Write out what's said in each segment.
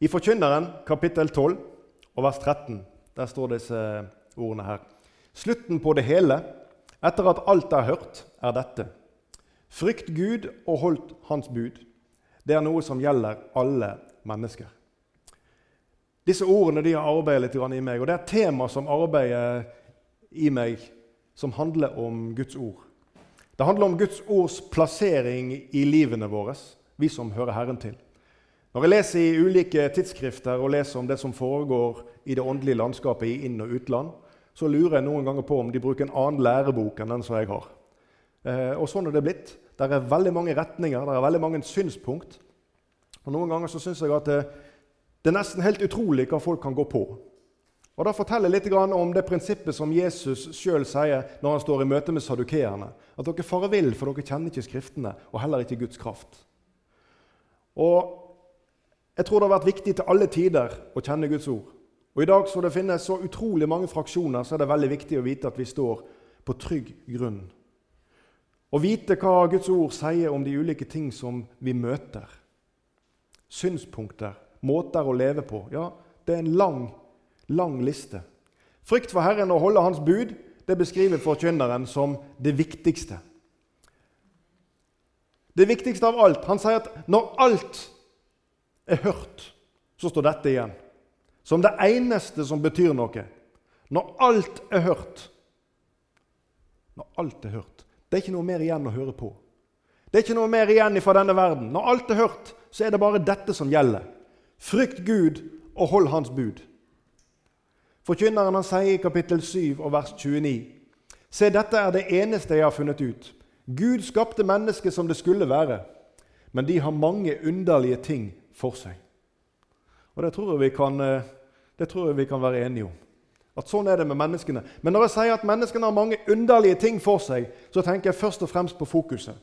I Forkynneren kapittel 12 og vers 13 der står disse ordene her. Slutten på det hele, etter at alt er hørt, er dette. Frykt Gud og holdt Hans bud. Det er noe som gjelder alle mennesker. Disse ordene de har arbeidet litt i meg, og det er et tema som arbeider i meg, som handler om Guds ord. Det handler om Guds ords plassering i livene våre, vi som hører Herren til. Når jeg leser i ulike tidsskrifter og leser om det som foregår i det åndelige landskapet i inn- og utland, så lurer jeg noen ganger på om de bruker en annen lærebok enn den som jeg har. Eh, og sånn er det blitt. Det er veldig mange retninger, det er veldig mange synspunkt. Og Noen ganger så syns jeg at det, det, er nesten helt utrolig hva folk kan gå på. Og Da forteller jeg litt om det prinsippet som Jesus sjøl sier når han står i møte med sadukeerne. At dere farer vill, for dere kjenner ikke Skriftene, og heller ikke Guds kraft. Og Jeg tror det har vært viktig til alle tider å kjenne Guds ord. Og I dag så det finnes så utrolig mange fraksjoner, så er det veldig viktig å vite at vi står på trygg grunn. Å vite hva Guds ord sier om de ulike ting som vi møter. Synspunkter, måter å leve på. Ja, det er en lang, lang liste. Frykt for Herren og holde Hans bud det beskriver forkynneren som det viktigste. Det viktigste av alt. Han sier at når alt er hørt, så står dette igjen. Som det eneste som betyr noe. Når alt er hørt. Når alt er hørt. Det er ikke noe mer igjen å høre på. Det er ikke noe mer igjen fra denne verden. Når alt er hørt, så er det bare dette som gjelder. Frykt Gud og hold Hans bud. Forkynneren han sier i kapittel 7 og vers 29.: Se, dette er det eneste jeg har funnet ut. Gud skapte mennesket som det skulle være, men de har mange underlige ting for seg. Og Det tror kan, eh, det tror jeg vi kan være enige om. At sånn er det med menneskene. Men når jeg sier at menneskene har mange underlige ting for seg, så tenker jeg først og fremst på fokuset.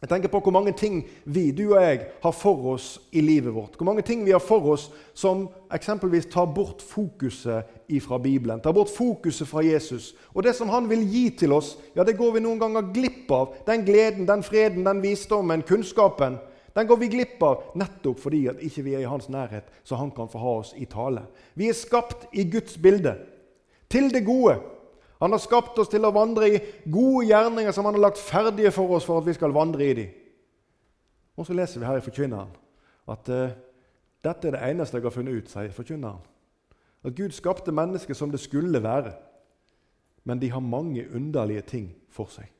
Jeg tenker på hvor mange ting vi, du og jeg, har for oss i livet vårt. Hvor mange ting vi har for oss som eksempelvis tar bort fokuset fra Bibelen. Tar bort fokuset fra Jesus. Og det som han vil gi til oss, ja, det går vi noen ganger glipp av. Den gleden, den freden, den visdommen, kunnskapen. Den går vi glipp av nettopp fordi at ikke vi er i hans nærhet, så han kan få ha oss i tale. Vi er skapt i Guds bilde, til det gode. Han har skapt oss til å vandre i gode gjerninger som han har lagt ferdige for oss for at vi skal vandre i dem. Og så leser vi her i Forkynneren at uh, dette er det eneste jeg har funnet ut, sier Forkynneren. At Gud skapte mennesket som det skulle være, men de har mange underlige ting for seg.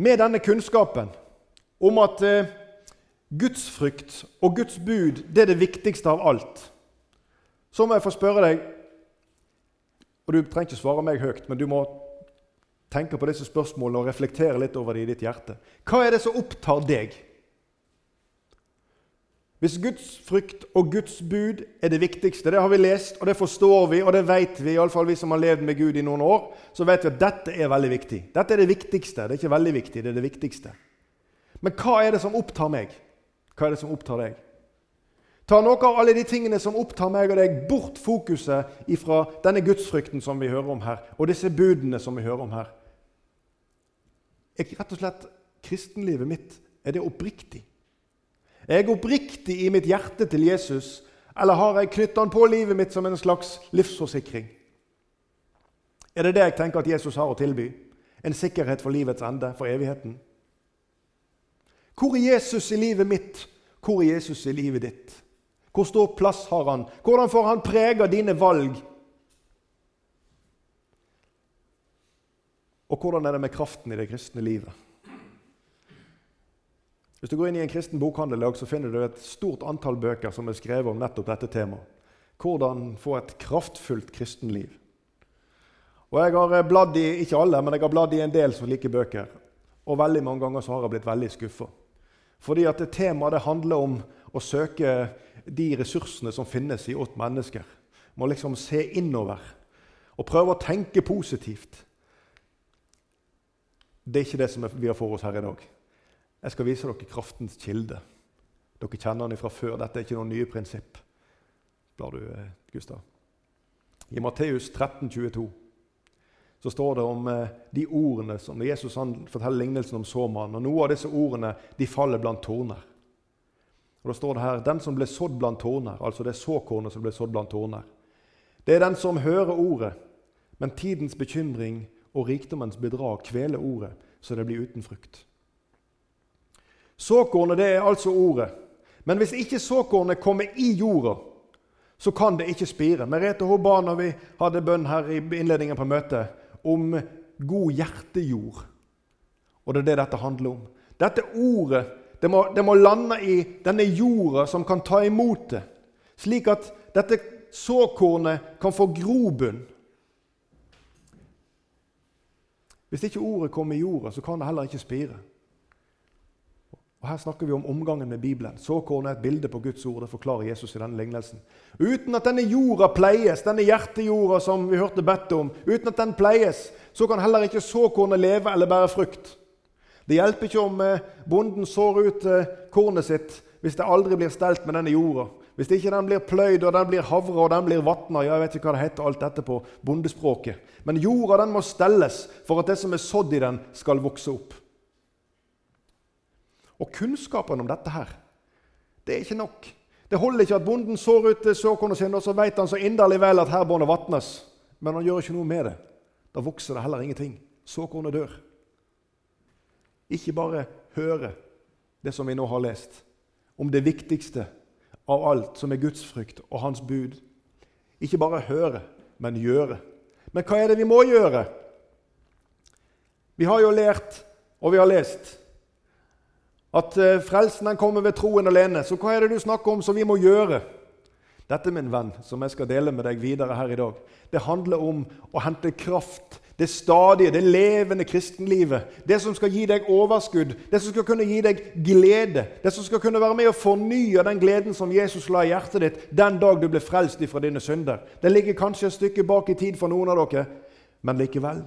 Med denne kunnskapen om at eh, gudsfrykt og Guds bud det er det viktigste av alt, så må jeg få spørre deg og Du trenger ikke svare meg høyt, men du må tenke på disse spørsmålene og reflektere litt over det i ditt hjerte. Hva er det som opptar deg? Hvis Guds frykt og Guds bud er det viktigste, det har vi lest, og det forstår vi, og det vet vi, iallfall vi som har levd med Gud i noen år, så vet vi at dette er veldig viktig. Dette er det viktigste. Det er ikke veldig viktig, det er det viktigste. Men hva er det som opptar meg? Hva er det som opptar deg? Ta noe av alle de tingene som opptar meg og deg, bort fokuset ifra denne gudsfrykten som vi hører om her, og disse budene som vi hører om her. Er rett og slett kristenlivet mitt er det oppriktig? Er jeg oppriktig i mitt hjerte til Jesus, eller har jeg knytta han på livet mitt som en slags livsforsikring? Er det det jeg tenker at Jesus har å tilby? En sikkerhet for livets ende, for evigheten? Hvor er Jesus i livet mitt? Hvor er Jesus i livet ditt? Hvor stor plass har han? Hvordan får han prege dine valg? Og hvordan er det med kraften i det kristne livet? Hvis du går inn i en kristen bokhandel, så finner du et stort antall bøker som er skrevet om nettopp dette temaet. Hvordan få et kraftfullt kristenliv. Og Jeg har bladd i ikke alle, men jeg har bladd i en del som liker bøker. Og veldig mange ganger så har jeg blitt veldig skuffa. Fordi at det temaet det handler om å søke de ressursene som finnes i oss mennesker. Må liksom se innover og prøve å tenke positivt. Det er ikke det som vi har for oss her i dag. Jeg skal vise dere kraftens kilde. Dere kjenner den fra før. Dette er ikke noe nye prinsipp. Blar du, eh, Gustav? I Matteus 13, 22, så står det om eh, de ordene som Jesus forteller lignelsen om såmannen. Og noen av disse ordene de faller blant torner. Og Da står det her den som ble sådd blant torner, altså det såkornet som ble sådd blant torner. Det er den som hører ordet, men tidens bekymring og rikdommens bedrag kveler ordet, så det blir uten frukt. Såkornet det er altså ordet. Men hvis ikke såkornet kommer i jorda, så kan det ikke spire. Merete hun ba når vi hadde bønn her i innledningen på møtet, om god hjertejord. Og det er det dette handler om. Dette ordet det må, det må lande i denne jorda som kan ta imot det, slik at dette såkornet kan få grobunn. Hvis ikke ordet kommer i jorda, så kan det heller ikke spire. Og Her snakker vi om omgangen med Bibelen. Såkornet er et bilde på Guds ord. Det forklarer Jesus i denne lignelsen. Uten at denne jorda pleies, denne hjertejorda som vi hørte bedt om, uten at den pleies, så kan heller ikke såkornet leve eller bære frukt. Det hjelper ikke om eh, bonden sår ut eh, kornet sitt hvis det aldri blir stelt med denne jorda. Hvis ikke den blir pløyd, og den blir havra og den blir vatna Jeg vet ikke hva det heter alt dette på bondespråket. Men jorda den må stelles for at det som er sådd i den, skal vokse opp. Og kunnskapen om dette her, det er ikke nok. Det holder ikke at bonden sår ut såkornet sitt, og så vet han så inderlig vel at her må vatnes. Men han gjør ikke noe med det. Da vokser det heller ingenting. Såkornet dør. Ikke bare høre det som vi nå har lest, om det viktigste av alt, som er Guds frykt og Hans bud. Ikke bare høre, men gjøre. Men hva er det vi må gjøre? Vi har jo lært, og vi har lest, at eh, frelsen den kommer ved troen alene. Så hva er det du snakker om som vi må gjøre? Dette, min venn, som jeg skal dele med deg videre her i dag, det handler om å hente kraft. Det stadige, det levende kristenlivet. Det som skal gi deg overskudd, det som skal kunne gi deg glede. Det som skal kunne være med å fornye den gleden som Jesus la i hjertet ditt den dag du ble frelst ifra dine synder. Det ligger kanskje et stykke bak i tid for noen av dere, men likevel.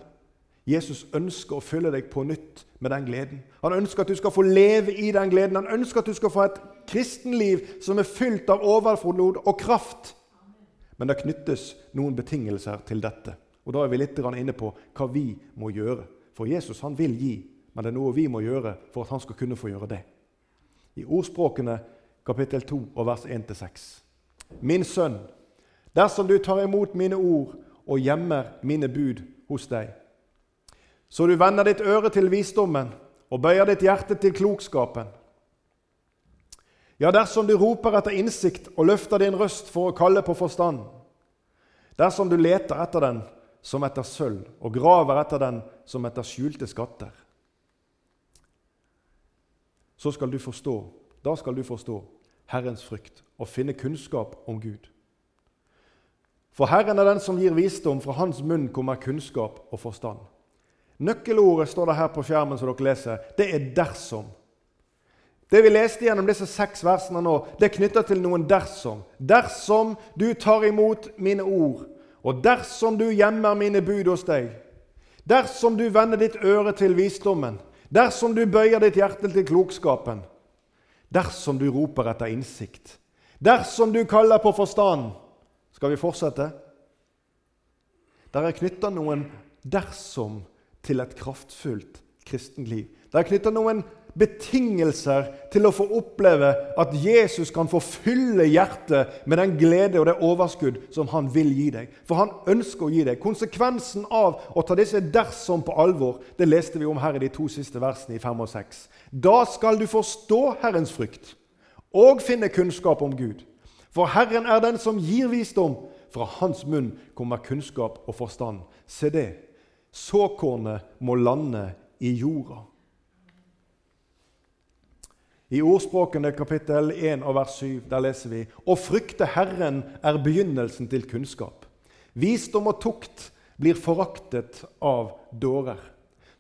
Jesus ønsker å fylle deg på nytt med den gleden. Han ønsker at du skal få leve i den gleden. Han ønsker at du skal få et kristenliv som er fylt av overflod og kraft. Men det knyttes noen betingelser til dette. Og Da er vi litt inne på hva vi må gjøre. For Jesus han vil gi, men det er noe vi må gjøre for at han skal kunne få gjøre det. I Ordspråkene kapittel 2 og vers 1-6. Min sønn, dersom du tar imot mine ord og gjemmer mine bud hos deg, så du vender ditt øre til visdommen og bøyer ditt hjerte til klokskapen. Ja, dersom du roper etter innsikt og løfter din røst for å kalle på forstand, dersom du leter etter den som etter sølv og graver etter den som etter skjulte skatter, så skal du forstå, da skal du forstå Herrens frykt og finne kunnskap om Gud. For Herren er den som gir visdom, fra hans munn kommer kunnskap og forstand. Nøkkelordet står det her på skjermen, som dere leser. Det er 'dersom'. Det vi leste gjennom disse seks versene nå, det er knytta til noen 'dersom'. Dersom du tar imot mine ord, og dersom du gjemmer mine bud hos deg, dersom du vender ditt øre til visdommen, dersom du bøyer ditt hjerte til klokskapen, dersom du roper etter innsikt, dersom du kaller på forstand Skal vi fortsette? Der er knytta noen 'dersom' til et kraftfullt kristenliv. Det er knytta noen betingelser til å få oppleve at Jesus kan få fylle hjertet med den glede og det overskudd som han vil gi deg. For han ønsker å gi deg. Konsekvensen av å ta disse 'dersom' på alvor det leste vi om her i de to siste versene i 5 og 6. Da skal du forstå Herrens frykt og finne kunnskap om Gud. For Herren er den som gir visdom. Fra hans munn kommer kunnskap og forstand. Se det såkornet må lande i jorda. I Ordspråkene kapittel 1 og vers 7 der leser vi Å frykte Herren er begynnelsen til kunnskap. Visdom og tukt blir foraktet av dårer.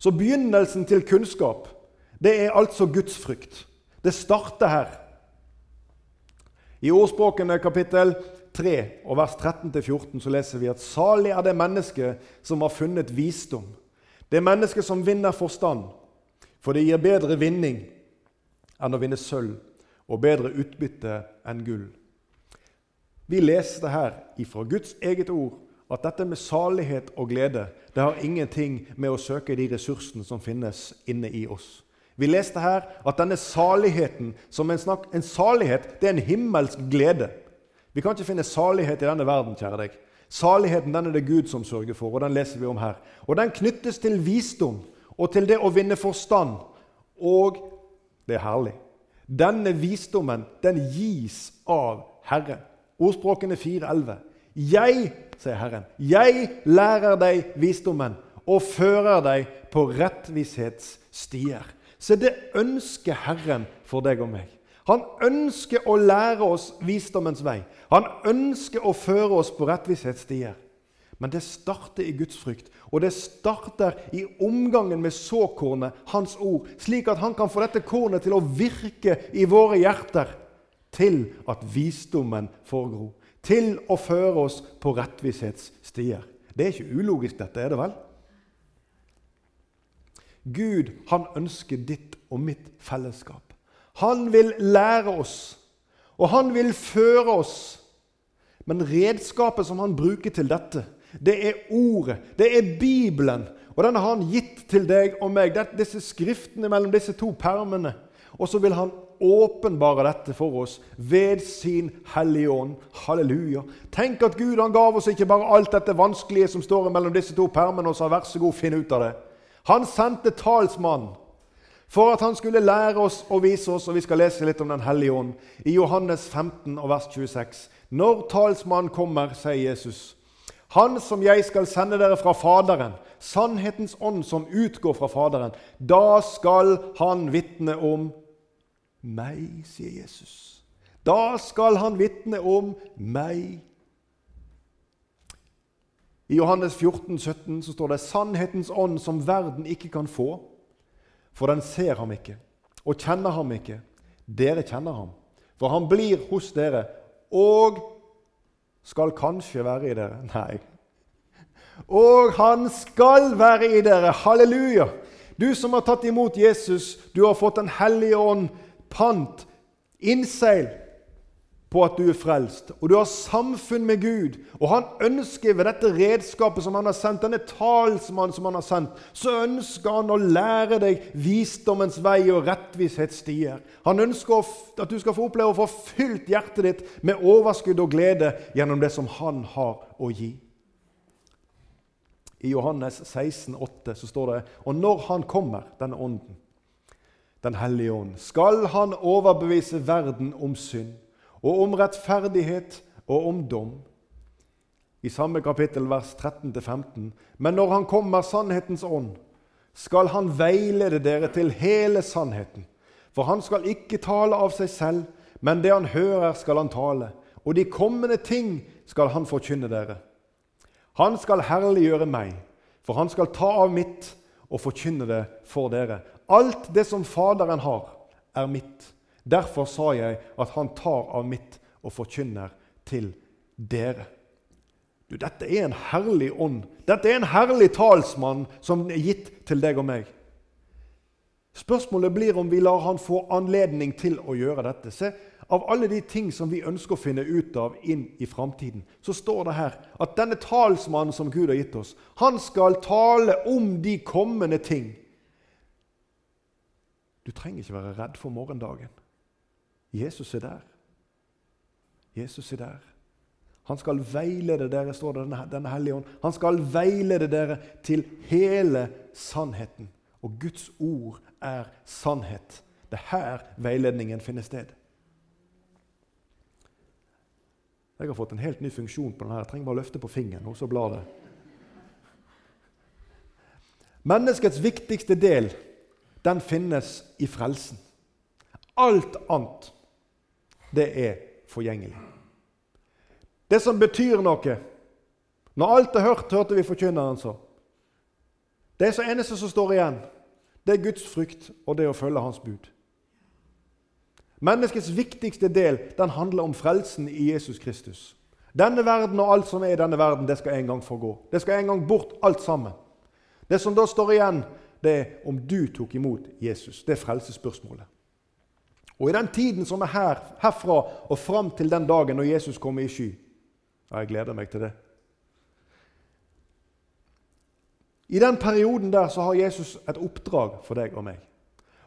Så begynnelsen til kunnskap, det er altså Guds frykt. Det starter her. I Ordspråkene kapittel 3 og vers 13-14 så leser vi at salig er det mennesket som har funnet visdom. Det mennesket som vinner forstand, for det gir bedre vinning enn å vinne sølv og bedre utbytte enn gull. Vi leste her ifra Guds eget ord at dette med salighet og glede det har ingenting med å søke de ressursene som finnes inne i oss. Vi leste her at denne saligheten som en, snakk, en salighet, det er en himmelsk glede. Vi kan ikke finne salighet i denne verden, kjære deg. Saligheten den er det Gud som sørger for, og den leser vi om her. Og Den knyttes til visdom og til det å vinne forstand. Og det er herlig. Denne visdommen den gis av Herren. Ordspråkene 4.11. Jeg, sier Herren, jeg lærer deg visdommen og fører deg på rettvishetsstier. Så det ønsker Herren for deg og meg. Han ønsker å lære oss visdommens vei. Han ønsker å føre oss på rettvisshetsstier. Men det starter i Guds frykt, og det starter i omgangen med såkornet, Hans ord, slik at han kan få dette kornet til å virke i våre hjerter, til at visdommen får gro, til å føre oss på rettvisshetsstier. Det er ikke ulogisk, dette, er det vel? Gud han ønsker ditt og mitt fellesskap. Han vil lære oss, og han vil føre oss. Men redskapet som han bruker til dette, det er Ordet, det er Bibelen. Og den har han gitt til deg og meg, disse skriftene mellom disse to permene. Og så vil han åpenbare dette for oss ved sin Hellige Ånd. Halleluja. Tenk at Gud han gav oss ikke bare alt dette vanskelige som står mellom disse to permene, og sa vær så god, finn ut av det. Han sendte talsmannen for at han skulle lære oss og vise oss, og vi skal lese litt om Den hellige ånd, i Johannes 15, vers 26. Når talsmannen kommer, sier Jesus, han som jeg skal sende dere fra Faderen, sannhetens ånd som utgår fra Faderen, da skal han vitne om meg, sier Jesus. Da skal han vitne om meg. I Johannes 14, 17 så står det 'Sannhetens ånd som verden ikke kan få', for den ser ham ikke og kjenner ham ikke. Dere kjenner ham, for han blir hos dere og skal kanskje være i dere. Nei. Og han skal være i dere. Halleluja! Du som har tatt imot Jesus, du har fått Den hellige ånd, pant, innseil på at du er frelst, og du har samfunn med Gud. Og han ønsker ved dette redskapet som han har sendt, denne talsmannen som han har sendt, så ønsker han å lære deg visdommens vei og rettvishetsstier. Han ønsker at du skal få oppleve å få fylt hjertet ditt med overskudd og glede gjennom det som han har å gi. I Johannes 16, 16,8 så står det Og når han kommer, denne ånden, Den hellige ånd, skal han overbevise verden om synd og om rettferdighet og om dom. I samme kapittel, vers 13-15. Men når Han kommer, sannhetens ånd, skal Han veilede dere til hele sannheten. For Han skal ikke tale av seg selv, men det Han hører, skal Han tale. Og de kommende ting skal Han forkynne dere. Han skal herliggjøre meg, for Han skal ta av mitt og forkynne det for dere. Alt det som Faderen har, er mitt. Derfor sa jeg at han tar av mitt og forkynner til dere. Du, Dette er en herlig ånd. Dette er en herlig talsmann som er gitt til deg og meg. Spørsmålet blir om vi lar han få anledning til å gjøre dette. Se, Av alle de ting som vi ønsker å finne ut av inn i framtiden, så står det her at denne talsmannen som Gud har gitt oss, han skal tale om de kommende ting. Du trenger ikke være redd for morgendagen. Jesus er der. Jesus er der. Han skal veilede dere, står det denne hellige ånd. Han skal veilede dere til hele sannheten. Og Guds ord er sannhet. Det er her veiledningen finner sted. Jeg har fått en helt ny funksjon på denne. Jeg trenger bare løfte på fingeren, og så blar det. Menneskets viktigste del den finnes i frelsen. Alt annet det er forgjengelig. Det som betyr noe Når alt er hørt, hørte vi forkynneren så. Det så eneste som står igjen, det er Guds frykt og det å følge Hans bud. Menneskets viktigste del den handler om frelsen i Jesus Kristus. Denne verden og alt som er i denne verden, det skal en gang forgå. Det skal en gang bort, alt sammen. Det som da står igjen, det er om du tok imot Jesus. Det er frelsesspørsmålet. Og i den tiden som er her, herfra og fram til den dagen når Jesus kommer i sky ja, Jeg gleder meg til det. I den perioden der så har Jesus et oppdrag for deg og meg.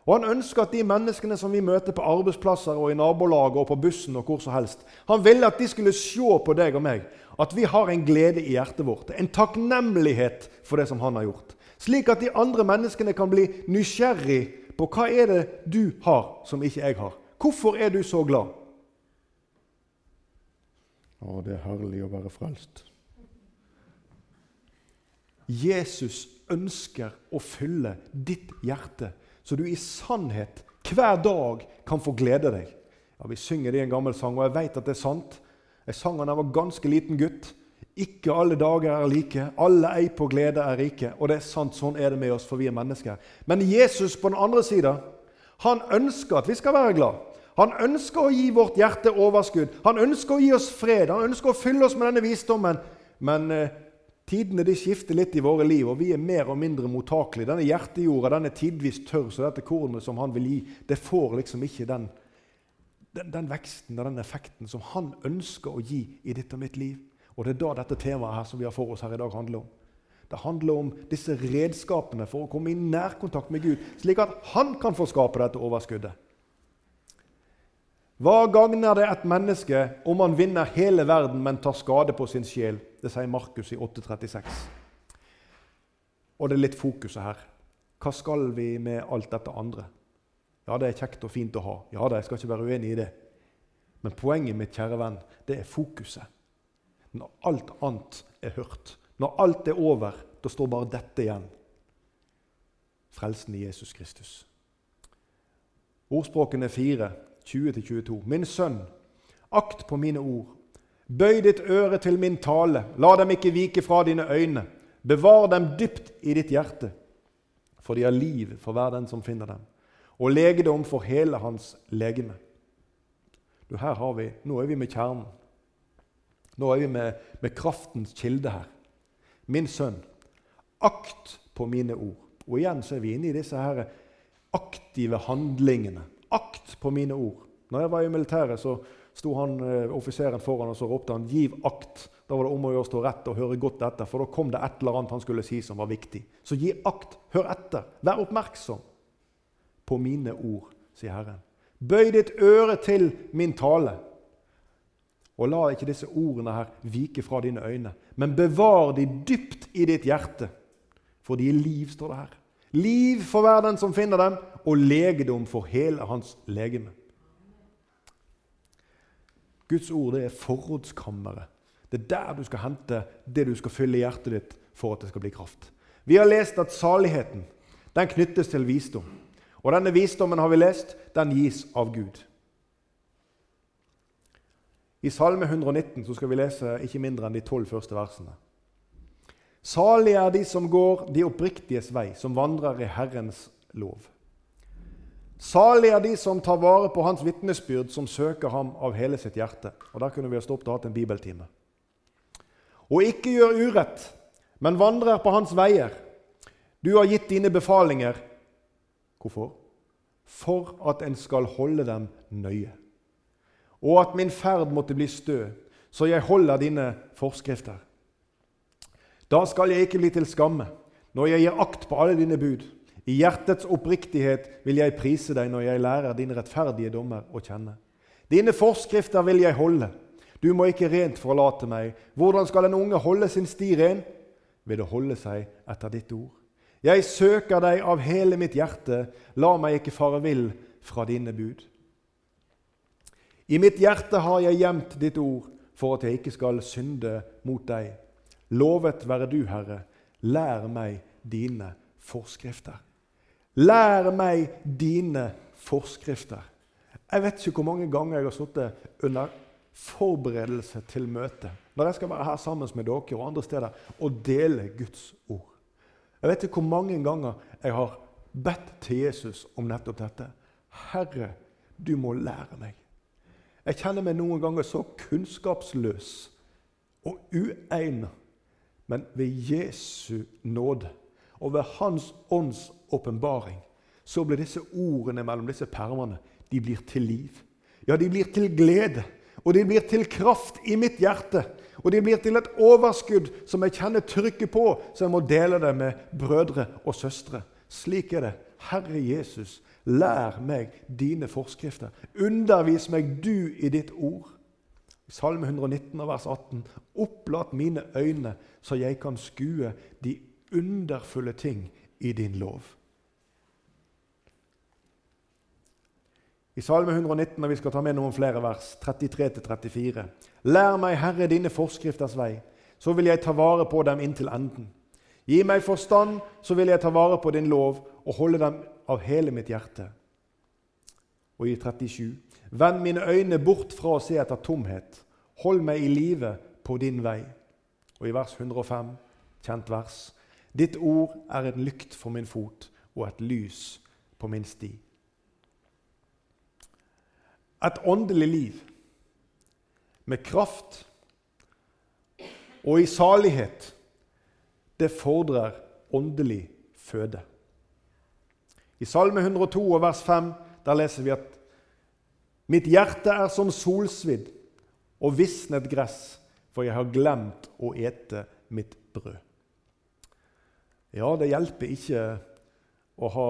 Og Han ønsker at de menneskene som vi møter på arbeidsplasser og i nabolaget og på bussen og hvor som helst, han ville at de skulle se på deg og meg at vi har en glede i hjertet vårt. En takknemlighet for det som han har gjort. Slik at de andre menneskene kan bli nysgjerrig på hva er det du har som ikke jeg har. Hvorfor er du så glad? Å, det er herlig å være frelst. Jesus ønsker å fylle ditt hjerte, så du i sannhet hver dag kan få glede deg. Ja, Vi synger det i en gammel sang, og jeg vet at det er sant. Jeg sang den da jeg var ganske liten gutt. Ikke alle dager er like, alle ei på glede er rike. Og det er sant, sånn er det med oss, for vi er mennesker. Men Jesus på den andre sida, han ønsker at vi skal være glad. Han ønsker å gi vårt hjerte overskudd. Han ønsker å gi oss fred. Han ønsker å fylle oss med denne visdommen. Men eh, tidene de skifter litt i våre liv, og vi er mer og mindre mottakelige. Denne hjertejorda den er tidvis tørr, så dette kornet som han vil gi, det får liksom ikke den, den, den veksten og den effekten som han ønsker å gi i ditt og mitt liv. Og Det er da dette temaet her som vi har for oss her i dag, handler om. Det handler om disse redskapene for å komme i nærkontakt med Gud, slik at han kan få skape dette overskuddet. Hva gagner det et menneske om han vinner hele verden, men tar skade på sin sjel? Det sier Markus i 8,36. Og det er litt fokuset her. Hva skal vi med alt dette andre? Ja, det er kjekt og fint å ha. Ja da, jeg skal ikke være uenig i det. Men poenget mitt, kjære venn, det er fokuset. Når alt annet er hørt, når alt er over, da står bare dette igjen. Frelsen i Jesus Kristus. Ordspråkene er fire. 20-22. Min sønn, akt på mine ord. Bøy ditt øre til min tale. La dem ikke vike fra dine øyne. Bevar dem dypt i ditt hjerte, for de har liv for hver den som finner dem, og legedom for hele hans legeme. Du, her har vi, Nå er vi med kjernen. Nå er vi med, med kraftens kilde her. Min sønn, akt på mine ord. Og igjen så er vi inne i disse her aktive handlingene akt på mine ord. Når jeg var i militæret, så sto han, eh, offiseren foran og så ropte han 'giv akt'. Da var det om å gjøre å stå rett og høre godt etter, for da kom det et eller annet han skulle si som var viktig. Så gi akt, hør etter, vær oppmerksom på mine ord, sier Herren. Bøy ditt øre til min tale. Og la ikke disse ordene her vike fra dine øyne, men bevar de dypt i ditt hjerte. For de er liv, står det her. Liv for hver den som finner dem, og legedom for hele hans legeme. Guds ord det er forrådskammeret. Det er der du skal hente det du skal fylle i hjertet ditt for at det skal bli kraft. Vi har lest at saligheten den knyttes til visdom. Og denne visdommen har vi lest, den gis av Gud. I Salme 119 så skal vi lese ikke mindre enn de tolv første versene. Salige er de som går de oppriktiges vei, som vandrer i Herrens lov. Salige er de som tar vare på hans vitnesbyrd, som søker ham av hele sitt hjerte. Og Der kunne vi ha stoppet og hatt en bibeltime. Og ikke gjør urett, men vandrer på hans veier. Du har gitt dine befalinger. Hvorfor? For at en skal holde dem nøye. Og at min ferd måtte bli stø, så jeg holder dine forskrifter. Da skal jeg ikke bli til skamme når jeg gir akt på alle dine bud. I hjertets oppriktighet vil jeg prise deg når jeg lærer dine rettferdige dommer å kjenne. Dine forskrifter vil jeg holde. Du må ikke rent forlate meg. Hvordan skal en unge holde sin sti ren? Ved å holde seg etter ditt ord. Jeg søker deg av hele mitt hjerte. La meg ikke fare vill fra dine bud. I mitt hjerte har jeg gjemt ditt ord for at jeg ikke skal synde mot deg. Lovet være du, Herre. Lær meg dine forskrifter. Lær meg dine forskrifter. Jeg vet ikke hvor mange ganger jeg har sittet under forberedelse til møte når jeg skal være her sammen med dere og andre steder og dele Guds ord. Jeg vet ikke hvor mange ganger jeg har bedt til Jesus om nettopp dette. Herre, du må lære meg. Jeg kjenner meg noen ganger så kunnskapsløs og uegna. men ved Jesu nåde og ved Hans ånds åpenbaring så blir disse ordene mellom disse permene de blir til liv. Ja, de blir til glede, og de blir til kraft i mitt hjerte. Og de blir til et overskudd som jeg kjenner trykket på, så jeg må dele det med brødre og søstre. Slik er det. Herre Jesus, lær meg dine forskrifter. Undervis meg du i ditt ord. Salme 119, vers 18. Opplat mine øyne, så jeg kan skue de underfulle ting i din lov. I Salme 119, og vi skal ta med noen flere vers, 33-34. Lær meg, Herre, dine forskrifters vei, så vil jeg ta vare på dem inntil enden. Gi meg forstand, så vil jeg ta vare på din lov og holde dem av hele mitt hjerte. Og i 37. Vend mine øyne bort fra å se etter tomhet. Hold meg i live på din vei. Og i vers 105, kjent vers. Ditt ord er en lykt for min fot og et lys på min sti. Et åndelig liv med kraft og i salighet, det fordrer åndelig føde. I Salme 102 og vers 5 der leser vi at Mitt hjerte er som solsvidd og visnet gress, for jeg har glemt å ete mitt brød. Ja, det hjelper ikke å ha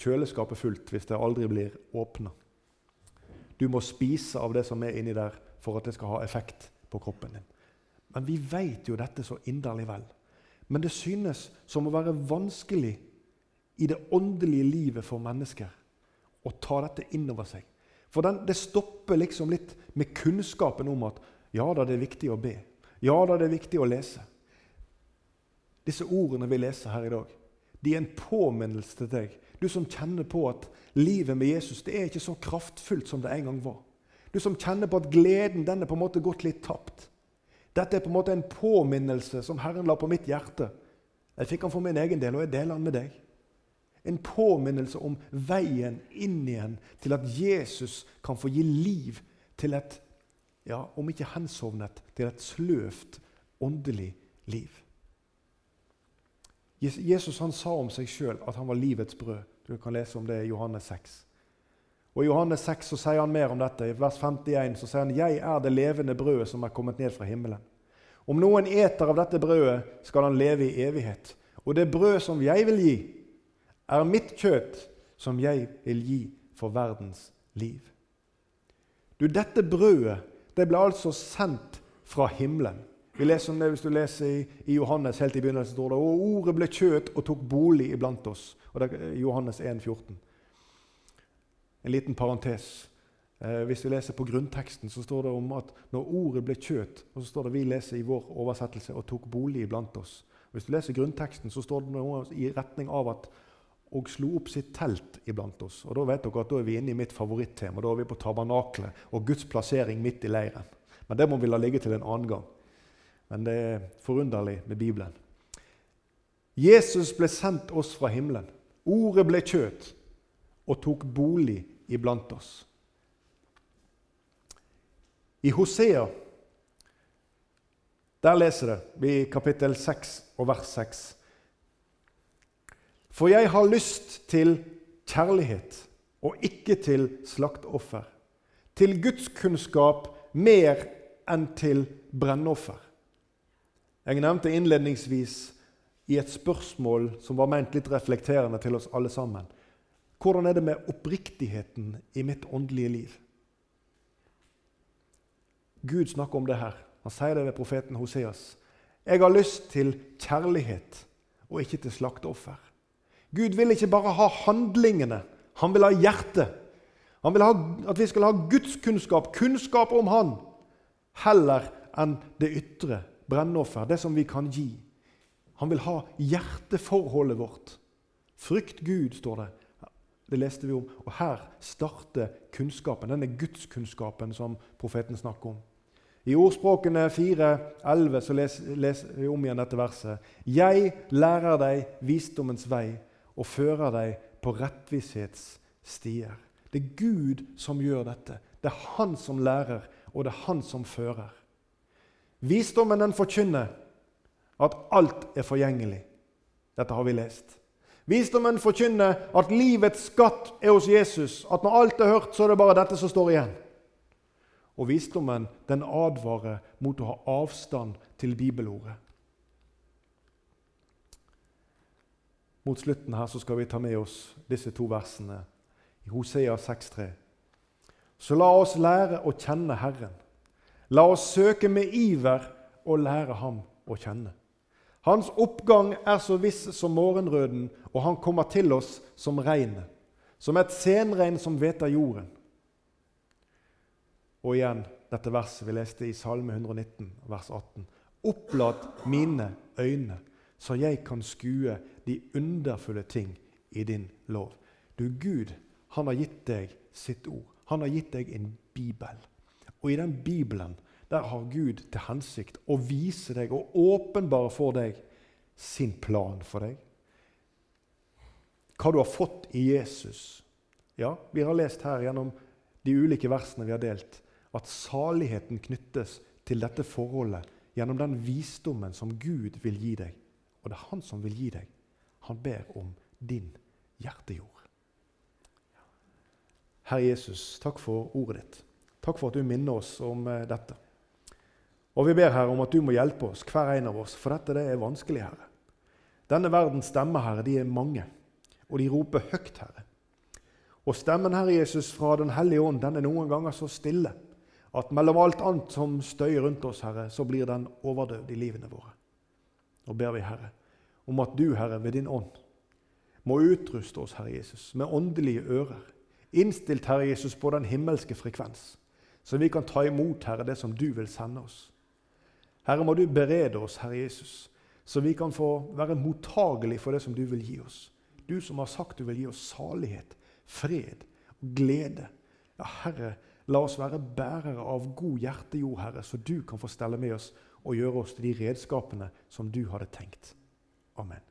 kjøleskapet fullt hvis det aldri blir åpna. Du må spise av det som er inni der, for at det skal ha effekt på kroppen din. Men vi vet jo dette så inderlig vel. Men det synes som å være vanskelig i det åndelige livet for mennesker å ta dette inn over seg. For den, det stopper liksom litt med kunnskapen om at ja da, det er viktig å be. Ja da, det er viktig å lese. Disse ordene vi leser her i dag, de er en påminnelse til deg. Du som kjenner på at livet med Jesus det er ikke så kraftfullt som det en gang var. Du som kjenner på at gleden den er på en måte gått litt tapt. Dette er på en måte en påminnelse som Herren la på mitt hjerte. Jeg fikk han for min egen del, og jeg deler han med deg. En påminnelse om veien inn igjen til at Jesus kan få gi liv til et ja, om ikke hensovnet, til et sløvt, åndelig liv. Jesus han sa om seg sjøl at han var livets brød. Du kan lese om det i Johannes 6. Og I Johannes 6 så sier han mer om dette. I vers 51 så sier han, 'Jeg er det levende brødet som er kommet ned fra himmelen.' 'Om noen eter av dette brødet, skal han leve i evighet.' 'Og det brød som jeg vil gi, er mitt kjøtt, som jeg vil gi for verdens liv. Du, Dette brødet det ble altså sendt fra himmelen. Vi leser om det Hvis du leser i, Johannes helt i begynnelsen, står det og ordet ble kjøtt og tok bolig iblant oss. Og det er Johannes 1, 14. En liten parentes. Eh, hvis vi leser på grunnteksten, så står det om at når ordet ble kjøtt, og så står det vi leser i vår oversettelse, og tok bolig iblant oss. Hvis du leser grunnteksten, så står det noe i retning av at og slo opp sitt telt iblant oss. Og Da vet dere at da er vi inne i mitt favorittema. Da er vi på tabernaklet og Guds plassering midt i leiren. Men det må vi la ligge til en annen gang. Men det er forunderlig med Bibelen. Jesus ble sendt oss fra himmelen. Ordet ble kjøtt og tok bolig iblant oss. I Hosea der leser det, i kapittel 6 og vers 6. For jeg har lyst til kjærlighet og ikke til slaktoffer. Til gudskunnskap mer enn til brennoffer. Jeg nevnte innledningsvis i et spørsmål som var ment litt reflekterende til oss alle sammen. Hvordan er det med oppriktigheten i mitt åndelige liv? Gud snakker om det her. Han sier det ved profeten Hoseas. Jeg har lyst til kjærlighet og ikke til slakteoffer. Gud vil ikke bare ha handlingene, han vil ha hjertet. Han vil ha, at vi skal ha Guds kunnskap, om Han, heller enn det ytre brennoffer, det som vi kan gi. Han vil ha hjerteforholdet vårt. Frykt Gud, står det. Det leste vi om. Og her starter kunnskapen, denne gudskunnskapen som profeten snakker om. I ordspråkene 4.11 så leser vi om igjen dette verset. Jeg lærer deg visdommens vei og fører deg på rettvishetsstier. Det er Gud som gjør dette. Det er Han som lærer, og det er Han som fører. Visdommen den forkynner at alt er forgjengelig. Dette har vi lest. Visdommen forkynner at livets skatt er hos Jesus. At når alt er hørt, så er det bare dette som står igjen. Og visdommen den advarer mot å ha avstand til bibelordet. Mot slutten her så skal vi ta med oss disse to versene i Hosea 6,3. Så la oss lære å kjenne Herren. La oss søke med iver å lære ham å kjenne. Hans oppgang er så viss som morgenrøden, og han kommer til oss som regnet, som et senregn som hveter jorden. Og igjen dette verset vi leste i Salme 119, vers 18. Opplat mine øyne, så jeg kan skue de underfulle ting i din lov. Du Gud, han har gitt deg sitt ord. Han har gitt deg en bibel. Og i den bibelen der har Gud til hensikt å vise deg og åpenbare for deg sin plan for deg. Hva du har fått i Jesus. Ja, Vi har lest her gjennom de ulike versene vi har delt, at saligheten knyttes til dette forholdet gjennom den visdommen som Gud vil gi deg. Og det er Han som vil gi deg. Han ber om din hjertejord. Herre Jesus, takk for ordet ditt. Takk for at du minner oss om eh, dette. Og vi ber Herre om at du må hjelpe oss, hver en av oss, for dette det er vanskelig, Herre. Denne verdens stemmer, Herre, de er mange, og de roper høyt, Herre. Og stemmen, Herre Jesus, fra Den hellige ånd, den er noen ganger så stille at mellom alt annet som støyer rundt oss, Herre, så blir den overdøvd i livene våre. Nå ber vi, Herre, om at du, Herre, ved din ånd må utruste oss, Herre Jesus, med åndelige ører innstilt, Herre Jesus, på den himmelske frekvens, så vi kan ta imot, Herre, det som du vil sende oss. Herre, må du berede oss, Herre Jesus, så vi kan få være mottagelige for det som du vil gi oss. Du som har sagt du vil gi oss salighet, fred og glede. Ja, Herre, la oss være bærere av god hjertejord, Herre, så du kan få stelle med oss og gjøre oss til de redskapene som du hadde tenkt. Amen.